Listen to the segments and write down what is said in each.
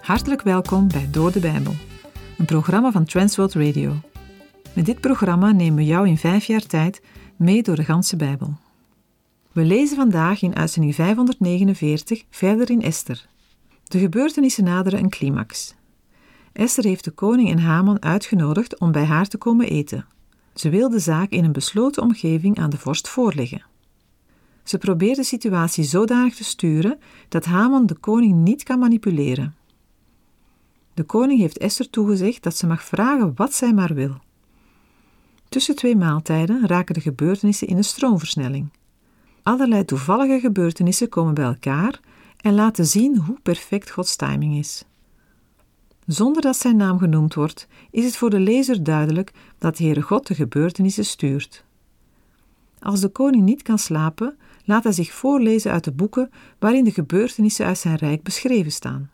Hartelijk welkom bij Door de Bijbel, een programma van Transworld Radio. Met dit programma nemen we jou in vijf jaar tijd mee door de ganse Bijbel. We lezen vandaag in uitzending 549 verder in Esther. De gebeurtenissen naderen een climax. Esther heeft de koning en Haman uitgenodigd om bij haar te komen eten. Ze wil de zaak in een besloten omgeving aan de vorst voorleggen. Ze probeert de situatie zodanig te sturen dat Haman de koning niet kan manipuleren. De koning heeft Esther toegezegd dat ze mag vragen wat zij maar wil. Tussen twee maaltijden raken de gebeurtenissen in een stroomversnelling. Allerlei toevallige gebeurtenissen komen bij elkaar en laten zien hoe perfect Gods timing is. Zonder dat zijn naam genoemd wordt, is het voor de lezer duidelijk dat Heere God de gebeurtenissen stuurt. Als de koning niet kan slapen, laat hij zich voorlezen uit de boeken waarin de gebeurtenissen uit zijn rijk beschreven staan.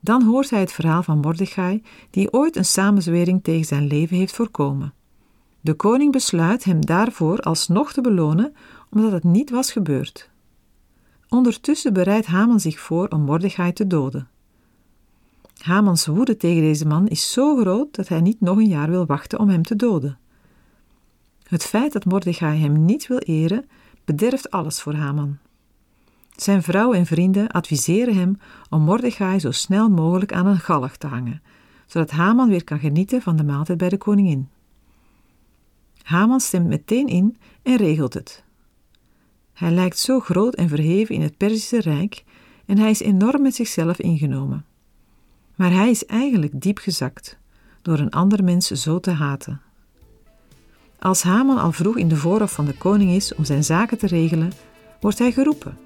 Dan hoort hij het verhaal van Mordechai, die ooit een samenzwering tegen zijn leven heeft voorkomen. De koning besluit hem daarvoor alsnog te belonen, omdat het niet was gebeurd. Ondertussen bereidt Haman zich voor om Mordechai te doden. Hamans woede tegen deze man is zo groot dat hij niet nog een jaar wil wachten om hem te doden. Het feit dat Mordechai hem niet wil eren, bederft alles voor Haman. Zijn vrouw en vrienden adviseren hem om Mordechai zo snel mogelijk aan een galg te hangen, zodat Haman weer kan genieten van de maaltijd bij de koningin. Haman stemt meteen in en regelt het. Hij lijkt zo groot en verheven in het Perzische Rijk en hij is enorm met zichzelf ingenomen. Maar hij is eigenlijk diep gezakt door een ander mens zo te haten. Als Haman al vroeg in de voorhof van de koning is om zijn zaken te regelen, wordt hij geroepen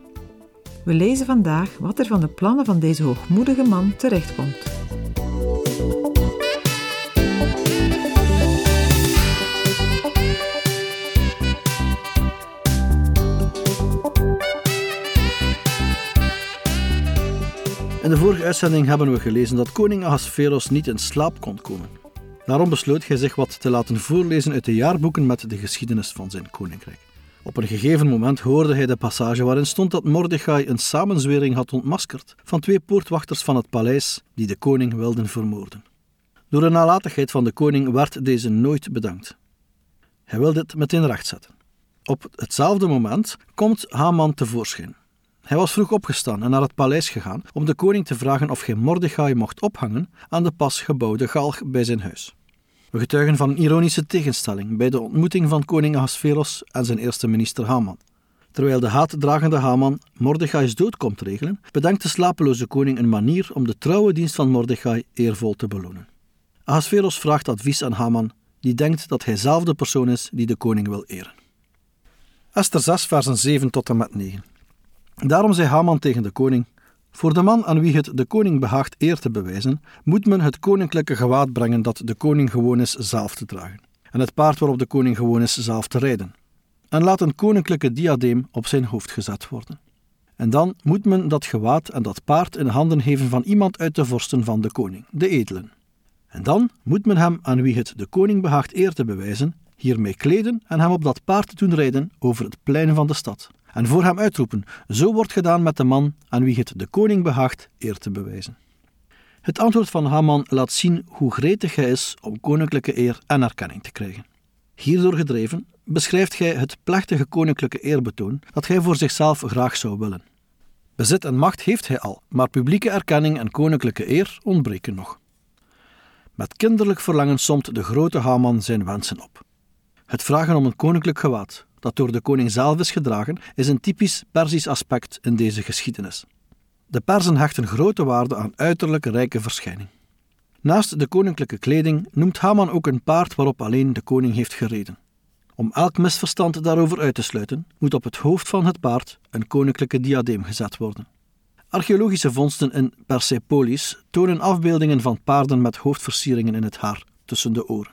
we lezen vandaag wat er van de plannen van deze hoogmoedige man terechtkomt. In de vorige uitzending hebben we gelezen dat koning Ahasveros niet in slaap kon komen. Daarom besloot hij zich wat te laten voorlezen uit de jaarboeken met de geschiedenis van zijn koninkrijk. Op een gegeven moment hoorde hij de passage waarin stond dat Mordechai een samenzwering had ontmaskerd van twee poortwachters van het paleis die de koning wilden vermoorden. Door de nalatigheid van de koning werd deze nooit bedankt. Hij wilde het meteen rechtzetten. Op hetzelfde moment komt Haman tevoorschijn. Hij was vroeg opgestaan en naar het paleis gegaan om de koning te vragen of hij Mordechai mocht ophangen aan de pas gebouwde galg bij zijn huis. We getuigen van een ironische tegenstelling bij de ontmoeting van koning Ahasveros en zijn eerste minister Haman. Terwijl de haatdragende Haman Mordechai's dood komt regelen, bedenkt de slapeloze koning een manier om de trouwe dienst van Mordechai eervol te belonen. Ahasveros vraagt advies aan Haman, die denkt dat hij zelf de persoon is die de koning wil eren. Esther 6, versen 7 tot en met 9. Daarom zei Haman tegen de koning: voor de man aan wie het de koning behaagt eer te bewijzen, moet men het koninklijke gewaad brengen dat de koning gewoon is zelf te dragen, en het paard waarop de koning gewoon is zelf te rijden. En laat een koninklijke diadeem op zijn hoofd gezet worden. En dan moet men dat gewaad en dat paard in handen geven van iemand uit de vorsten van de koning, de edelen. En dan moet men hem aan wie het de koning behaagt eer te bewijzen, hiermee kleden en hem op dat paard doen rijden over het plein van de stad en voor hem uitroepen: Zo wordt gedaan met de man aan wie het de koning behaagt eer te bewijzen. Het antwoord van Haman laat zien hoe gretig hij is om koninklijke eer en erkenning te krijgen. Hierdoor gedreven beschrijft hij het plechtige koninklijke eerbetoon dat hij voor zichzelf graag zou willen. Bezit en macht heeft hij al, maar publieke erkenning en koninklijke eer ontbreken nog. Met kinderlijk verlangen somt de grote Haman zijn wensen op. Het vragen om een koninklijk gewaad, dat door de koning zelf is gedragen, is een typisch Persisch aspect in deze geschiedenis. De Perzen hechten grote waarde aan uiterlijke rijke verschijning. Naast de koninklijke kleding noemt Haman ook een paard waarop alleen de koning heeft gereden. Om elk misverstand daarover uit te sluiten, moet op het hoofd van het paard een koninklijke diadeem gezet worden. Archeologische vondsten in Persepolis tonen afbeeldingen van paarden met hoofdversieringen in het haar tussen de oren.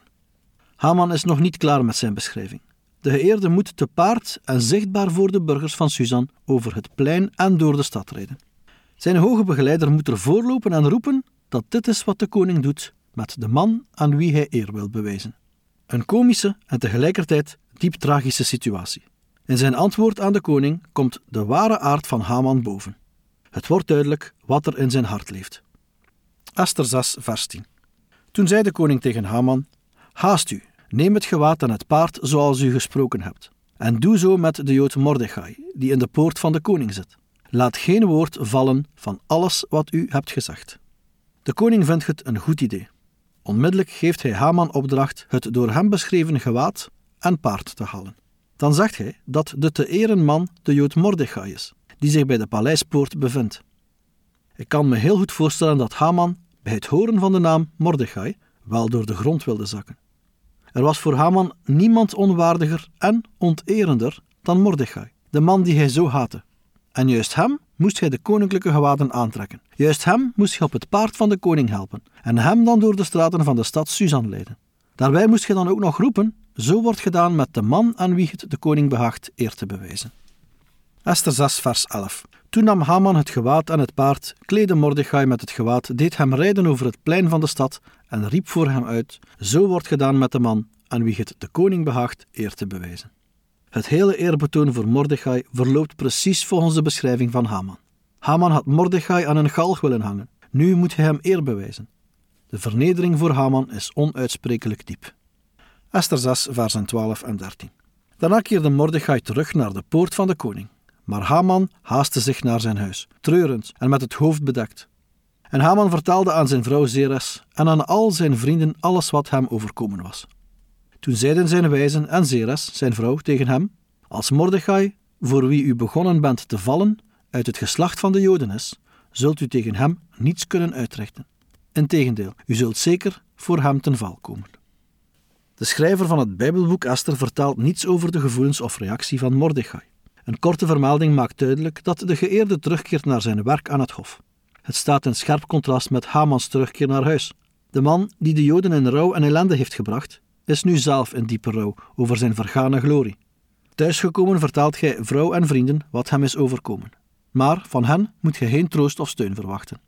Haman is nog niet klaar met zijn beschrijving. De geëerde moet te paard en zichtbaar voor de burgers van Suzan over het plein en door de stad rijden. Zijn hoge begeleider moet er voorlopen en roepen dat dit is wat de koning doet met de man aan wie hij eer wil bewijzen. Een komische en tegelijkertijd diep tragische situatie. In zijn antwoord aan de koning komt de ware aard van Haman boven. Het wordt duidelijk wat er in zijn hart leeft. Esther 6, vers 10. Toen zei de koning tegen Haman: Haast u, neem het gewaad en het paard zoals u gesproken hebt. En doe zo met de Jood Mordechai, die in de poort van de koning zit. Laat geen woord vallen van alles wat u hebt gezegd. De koning vindt het een goed idee. Onmiddellijk geeft hij Haman opdracht het door hem beschreven gewaad en paard te halen. Dan zegt hij dat de te eren man de Jood Mordechai is, die zich bij de paleispoort bevindt. Ik kan me heel goed voorstellen dat Haman bij het horen van de naam Mordechai wel door de grond wilde zakken. Er was voor Haman niemand onwaardiger en onterender dan Mordechai, de man die hij zo haatte. En juist hem moest hij de koninklijke gewaden aantrekken. Juist hem moest hij op het paard van de koning helpen en hem dan door de straten van de stad Suzan leiden. Daarbij moest hij dan ook nog roepen: Zo wordt gedaan met de man aan wie het de koning behaagt eer te bewijzen. Esther 6, vers 11. Toen nam Haman het gewaad en het paard, kleedde Mordechai met het gewaad, deed hem rijden over het plein van de stad en riep voor hem uit: Zo wordt gedaan met de man aan wie het de koning behaagt eer te bewijzen. Het hele eerbetoon voor Mordechai verloopt precies volgens de beschrijving van Haman. Haman had Mordechai aan een galg willen hangen. Nu moet hij hem eer bewijzen. De vernedering voor Haman is onuitsprekelijk diep. Esther 6, versen 12 en 13. Daarna keerde Mordechai terug naar de poort van de koning. Maar Haman haastte zich naar zijn huis, treurend en met het hoofd bedekt. En Haman vertelde aan zijn vrouw Zeres en aan al zijn vrienden alles wat hem overkomen was. Toen zeiden zijn wijzen en Zeres, zijn vrouw, tegen hem: Als Mordechai, voor wie u begonnen bent te vallen, uit het geslacht van de Joden is, zult u tegen hem niets kunnen uitrichten. Integendeel, u zult zeker voor hem ten val komen. De schrijver van het Bijbelboek Esther vertelt niets over de gevoelens of reactie van Mordechai. Een korte vermelding maakt duidelijk dat de geëerde terugkeert naar zijn werk aan het hof. Het staat in scherp contrast met Hamans terugkeer naar huis. De man die de Joden in rouw en ellende heeft gebracht, is nu zelf in diepe rouw over zijn vergane glorie. Thuisgekomen vertelt gij vrouw en vrienden wat hem is overkomen. Maar van hen moet je geen troost of steun verwachten.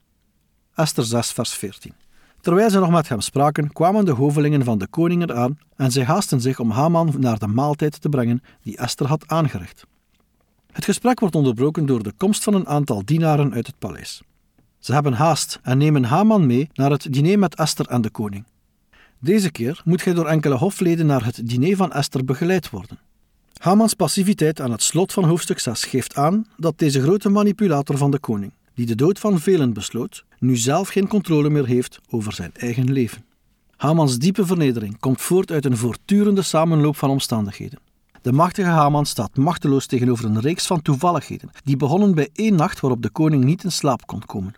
Esther 6, vers 14. Terwijl ze nog met hem spraken, kwamen de hovelingen van de koning eraan en zij haasten zich om Haman naar de maaltijd te brengen die Esther had aangericht. Het gesprek wordt onderbroken door de komst van een aantal dienaren uit het paleis. Ze hebben haast en nemen Haman mee naar het diner met Esther en de koning. Deze keer moet hij door enkele hofleden naar het diner van Esther begeleid worden. Hamans passiviteit aan het slot van hoofdstuk 6 geeft aan dat deze grote manipulator van de koning, die de dood van velen besloot, nu zelf geen controle meer heeft over zijn eigen leven. Hamans diepe vernedering komt voort uit een voortdurende samenloop van omstandigheden. De machtige Haman staat machteloos tegenover een reeks van toevalligheden, die begonnen bij één nacht waarop de koning niet in slaap kon komen.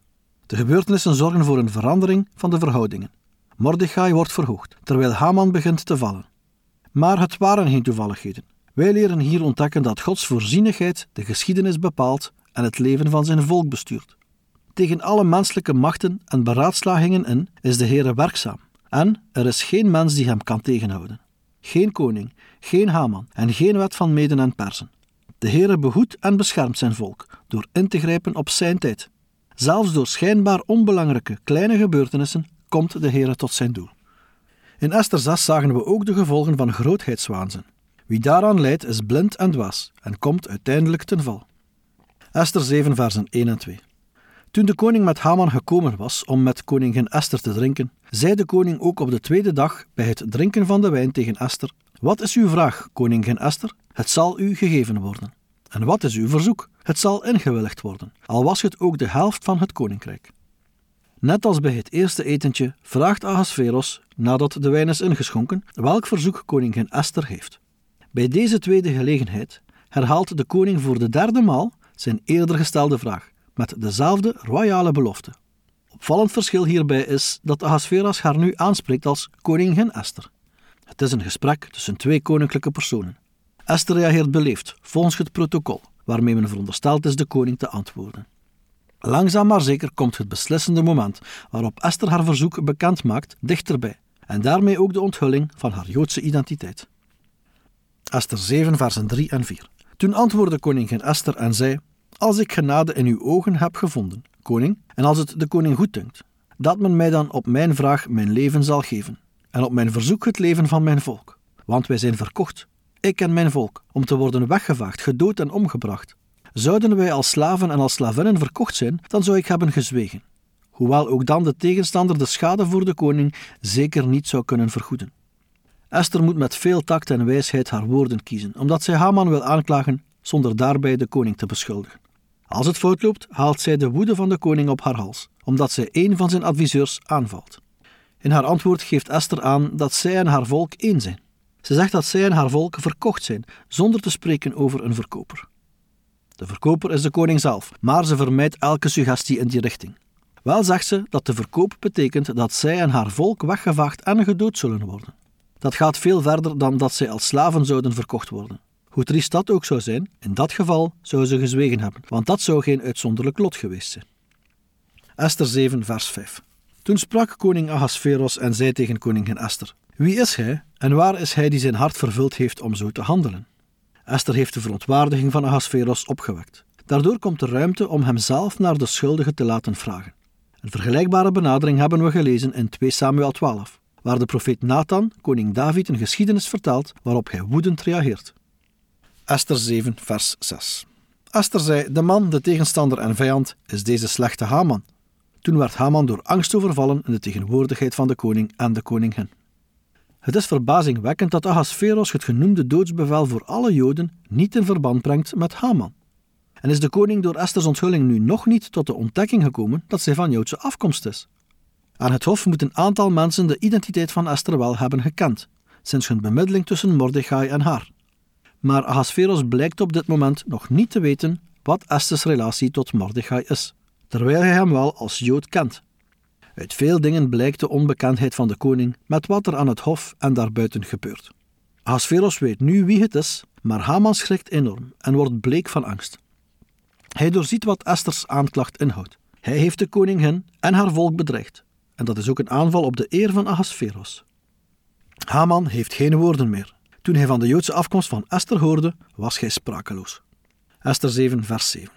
De gebeurtenissen zorgen voor een verandering van de verhoudingen. Mordechai wordt verhoogd, terwijl Haman begint te vallen. Maar het waren geen toevalligheden. Wij leren hier ontdekken dat Gods voorzienigheid de geschiedenis bepaalt en het leven van zijn volk bestuurt. Tegen alle menselijke machten en beraadslagingen in is de Heere werkzaam, en er is geen mens die hem kan tegenhouden. Geen koning, geen Haman en geen wet van meden en persen. De Heere behoedt en beschermt zijn volk door in te grijpen op zijn tijd. Zelfs door schijnbaar onbelangrijke kleine gebeurtenissen komt de Heere tot zijn doel. In Esther 6 zagen we ook de gevolgen van grootheidswaanzin. Wie daaraan leidt is blind en dwaas en komt uiteindelijk ten val. Esther 7 versen 1 en 2 Toen de koning met Haman gekomen was om met koningin Esther te drinken, zei de koning ook op de tweede dag bij het drinken van de wijn tegen Esther: Wat is uw vraag, koningin Esther? Het zal u gegeven worden. En wat is uw verzoek? Het zal ingewilligd worden, al was het ook de helft van het koninkrijk. Net als bij het eerste etentje vraagt Ahasveros, nadat de wijn is ingeschonken, welk verzoek koningin Esther heeft. Bij deze tweede gelegenheid herhaalt de koning voor de derde maal zijn eerder gestelde vraag, met dezelfde royale belofte. Opvallend verschil hierbij is dat Ahasveros haar nu aanspreekt als koningin Esther. Het is een gesprek tussen twee koninklijke personen. Esther reageert beleefd, volgens het protocol, waarmee men verondersteld is de koning te antwoorden. Langzaam maar zeker komt het beslissende moment waarop Esther haar verzoek bekend maakt dichterbij en daarmee ook de onthulling van haar Joodse identiteit. Esther 7, versen 3 en 4. Toen antwoordde koningin Esther en zei: Als ik genade in uw ogen heb gevonden, koning, en als het de koning goeddunkt, dat men mij dan op mijn vraag mijn leven zal geven, en op mijn verzoek het leven van mijn volk. Want wij zijn verkocht, ik en mijn volk, om te worden weggevaagd, gedood en omgebracht. Zouden wij als slaven en als slavinnen verkocht zijn, dan zou ik hebben gezwegen. Hoewel ook dan de tegenstander de schade voor de koning zeker niet zou kunnen vergoeden. Esther moet met veel tact en wijsheid haar woorden kiezen, omdat zij Haman wil aanklagen zonder daarbij de koning te beschuldigen. Als het fout loopt, haalt zij de woede van de koning op haar hals, omdat zij een van zijn adviseurs aanvalt. In haar antwoord geeft Esther aan dat zij en haar volk één zijn. Ze zegt dat zij en haar volk verkocht zijn, zonder te spreken over een verkoper. De verkoper is de koning zelf, maar ze vermijdt elke suggestie in die richting. Wel zegt ze dat de verkoop betekent dat zij en haar volk weggevaagd en gedood zullen worden. Dat gaat veel verder dan dat zij als slaven zouden verkocht worden. Hoe triest dat ook zou zijn, in dat geval zou ze gezwegen hebben, want dat zou geen uitzonderlijk lot geweest zijn. Esther 7, vers 5. Toen sprak koning Ahasveros en zei tegen koningin Esther: Wie is hij en waar is hij die zijn hart vervuld heeft om zo te handelen? Esther heeft de verontwaardiging van Ahasveros opgewekt. Daardoor komt er ruimte om hem zelf naar de schuldige te laten vragen. Een vergelijkbare benadering hebben we gelezen in 2 Samuel 12, waar de profeet Nathan koning David een geschiedenis vertelt waarop hij woedend reageert. Esther 7, vers 6. Esther zei: De man, de tegenstander en vijand, is deze slechte Haman. Toen werd Haman door angst overvallen in de tegenwoordigheid van de koning en de koningin. Het is verbazingwekkend dat Ahasveros het genoemde doodsbevel voor alle Joden niet in verband brengt met Haman. En is de koning door Esther's onthulling nu nog niet tot de ontdekking gekomen dat zij van Joodse afkomst is? Aan het hof moet een aantal mensen de identiteit van Esther wel hebben gekend, sinds hun bemiddeling tussen Mordechai en haar. Maar Ahasveros blijkt op dit moment nog niet te weten wat Esther's relatie tot Mordechai is, terwijl hij hem wel als Jood kent. Uit veel dingen blijkt de onbekendheid van de koning met wat er aan het hof en daarbuiten gebeurt. Ahasveros weet nu wie het is, maar Haman schrikt enorm en wordt bleek van angst. Hij doorziet wat Esther's aanklacht inhoudt. Hij heeft de koningin en haar volk bedreigd. En dat is ook een aanval op de eer van Ahasveros. Haman heeft geen woorden meer. Toen hij van de Joodse afkomst van Esther hoorde, was hij sprakeloos. Esther 7, vers 7.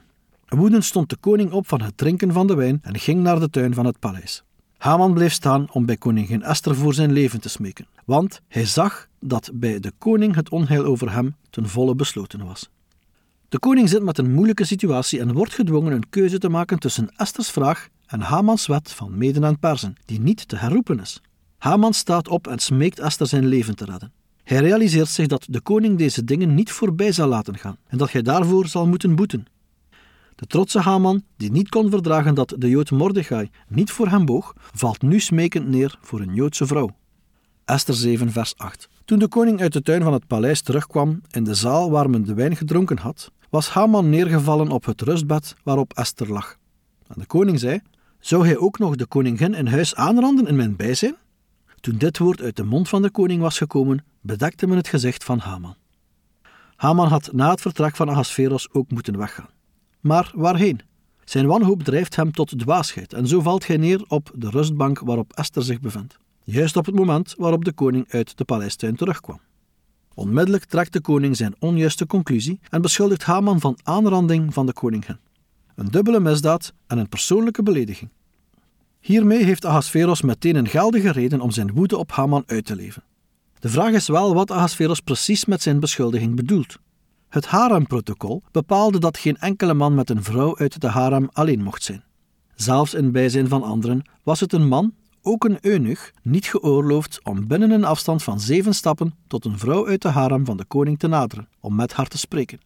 Woedend stond de koning op van het drinken van de wijn en ging naar de tuin van het paleis. Haman bleef staan om bij koningin Esther voor zijn leven te smeken, want hij zag dat bij de koning het onheil over hem ten volle besloten was. De koning zit met een moeilijke situatie en wordt gedwongen een keuze te maken tussen Esther's vraag en Hamans wet van Meden en Persen, die niet te herroepen is. Haman staat op en smeekt Esther zijn leven te redden. Hij realiseert zich dat de koning deze dingen niet voorbij zal laten gaan en dat hij daarvoor zal moeten boeten. De trotse Haman, die niet kon verdragen dat de Jood Mordechai niet voor hem boog, valt nu smekend neer voor een Joodse vrouw. Esther 7, vers 8. Toen de koning uit de tuin van het paleis terugkwam in de zaal waar men de wijn gedronken had, was Haman neergevallen op het rustbed waarop Esther lag. En de koning zei: Zou hij ook nog de koningin in huis aanranden in mijn bijzijn? Toen dit woord uit de mond van de koning was gekomen, bedekte men het gezicht van Haman. Haman had na het vertrek van Ahasveros ook moeten weggaan. Maar waarheen? Zijn wanhoop drijft hem tot dwaasheid en zo valt hij neer op de rustbank waarop Esther zich bevindt. Juist op het moment waarop de koning uit de paleistuin terugkwam. Onmiddellijk trekt de koning zijn onjuiste conclusie en beschuldigt Haman van aanranding van de koningin. Een dubbele misdaad en een persoonlijke belediging. Hiermee heeft Ahasveros meteen een geldige reden om zijn woede op Haman uit te leven. De vraag is wel wat Ahasveros precies met zijn beschuldiging bedoelt. Het haremprotocol bepaalde dat geen enkele man met een vrouw uit de harem alleen mocht zijn. Zelfs in bijzijn van anderen was het een man, ook een eunuch, niet geoorloofd om binnen een afstand van zeven stappen tot een vrouw uit de harem van de koning te naderen, om met haar te spreken.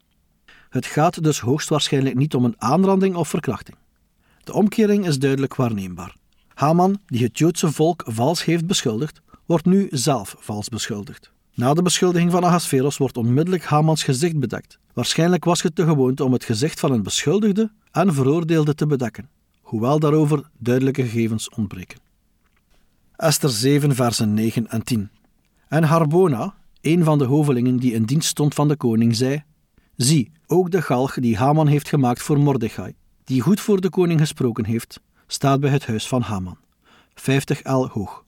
Het gaat dus hoogstwaarschijnlijk niet om een aanranding of verkrachting. De omkering is duidelijk waarneembaar. Haman, die het Joodse volk vals heeft beschuldigd, wordt nu zelf vals beschuldigd. Na de beschuldiging van Ahasveros wordt onmiddellijk Hamans gezicht bedekt. Waarschijnlijk was het de gewoonte om het gezicht van een beschuldigde en veroordeelde te bedekken, hoewel daarover duidelijke gegevens ontbreken. Esther 7, versen 9 en 10. En Harbona, een van de hovelingen die in dienst stond van de koning, zei: Zie, ook de galg die Haman heeft gemaakt voor Mordechai, die goed voor de koning gesproken heeft, staat bij het huis van Haman, 50 el hoog.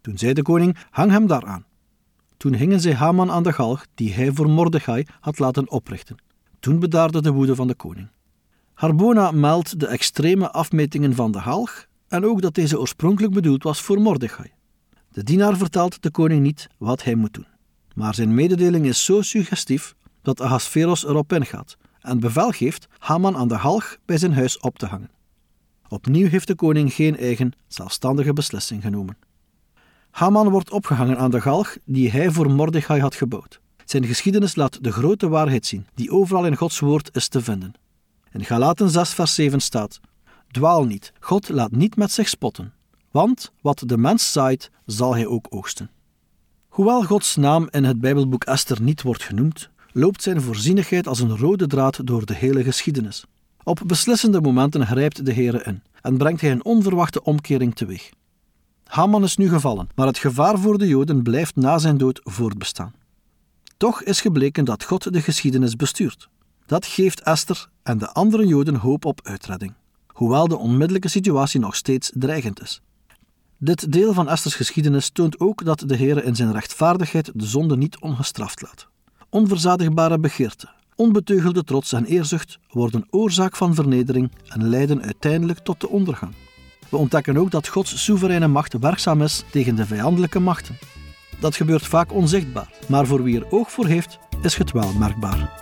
Toen zei de koning: Hang hem daaraan. Toen hingen zij Haman aan de galg die hij voor Mordechai had laten oprichten. Toen bedaarde de woede van de koning. Harbona meldt de extreme afmetingen van de galg en ook dat deze oorspronkelijk bedoeld was voor Mordechai. De dienaar vertelt de koning niet wat hij moet doen. Maar zijn mededeling is zo suggestief dat Ahasveros erop ingaat en bevel geeft Haman aan de halg bij zijn huis op te hangen. Opnieuw heeft de koning geen eigen, zelfstandige beslissing genomen. Haman wordt opgehangen aan de galg die hij voor Mordechai had gebouwd. Zijn geschiedenis laat de grote waarheid zien, die overal in Gods woord is te vinden. In Galaten 6, vers 7 staat: Dwaal niet, God laat niet met zich spotten, want wat de mens zaait, zal hij ook oogsten. Hoewel Gods naam in het Bijbelboek Esther niet wordt genoemd, loopt zijn voorzienigheid als een rode draad door de hele geschiedenis. Op beslissende momenten grijpt de Heer in en brengt hij een onverwachte omkering teweeg. Haman is nu gevallen, maar het gevaar voor de Joden blijft na zijn dood voortbestaan. Toch is gebleken dat God de geschiedenis bestuurt. Dat geeft Esther en de andere Joden hoop op uitredding, hoewel de onmiddellijke situatie nog steeds dreigend is. Dit deel van Esters geschiedenis toont ook dat de Heer in zijn rechtvaardigheid de zonde niet ongestraft laat. Onverzadigbare begeerte, onbeteugelde trots en eerzucht worden oorzaak van vernedering en leiden uiteindelijk tot de ondergang. We ontdekken ook dat Gods soevereine macht werkzaam is tegen de vijandelijke machten. Dat gebeurt vaak onzichtbaar, maar voor wie er oog voor heeft, is het wel merkbaar.